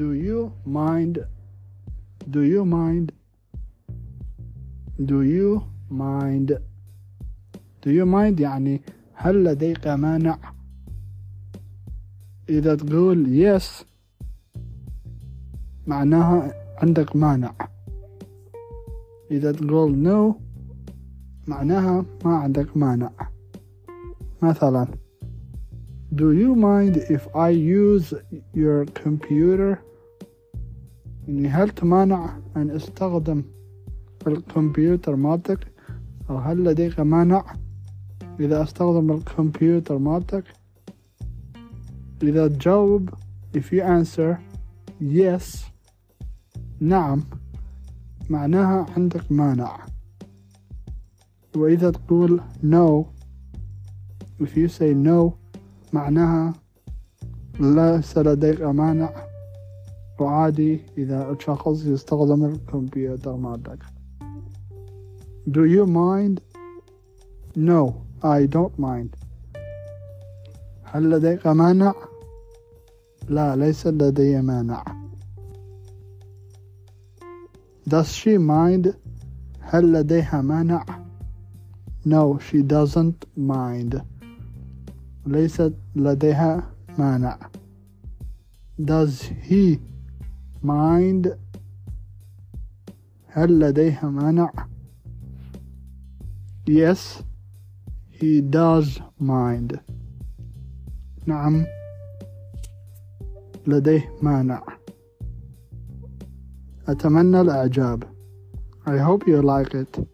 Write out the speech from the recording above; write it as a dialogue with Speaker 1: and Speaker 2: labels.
Speaker 1: Do you mind Do you mind Do you mind Do you mind يعني هل لديك مانع إذا تقول yes معناها عندك مانع إذا تقول no معناها ما عندك مانع مثلا Do you mind if I use your computer يعني هل تمانع أن أستخدم الكمبيوتر مالتك؟ أو هل لديك مانع إذا أستخدم الكمبيوتر مالتك؟ إذا تجاوب if you answer yes نعم معناها عندك مانع. وإذا تقول no if you say no معناها ليس لديك مانع. وعادي إذا شخص يستخدم الكمبيوتر مالك Do you mind? No, I don't mind. هل لديك مانع؟ لا ليس لدي مانع. Does she mind? هل لديها مانع؟ No, she doesn't mind. ليست لديها مانع. Does he mind? هل لديها مانع؟ Yes, he does mind. نعم لديه مانع. أتمنى الإعجاب. I hope you like it.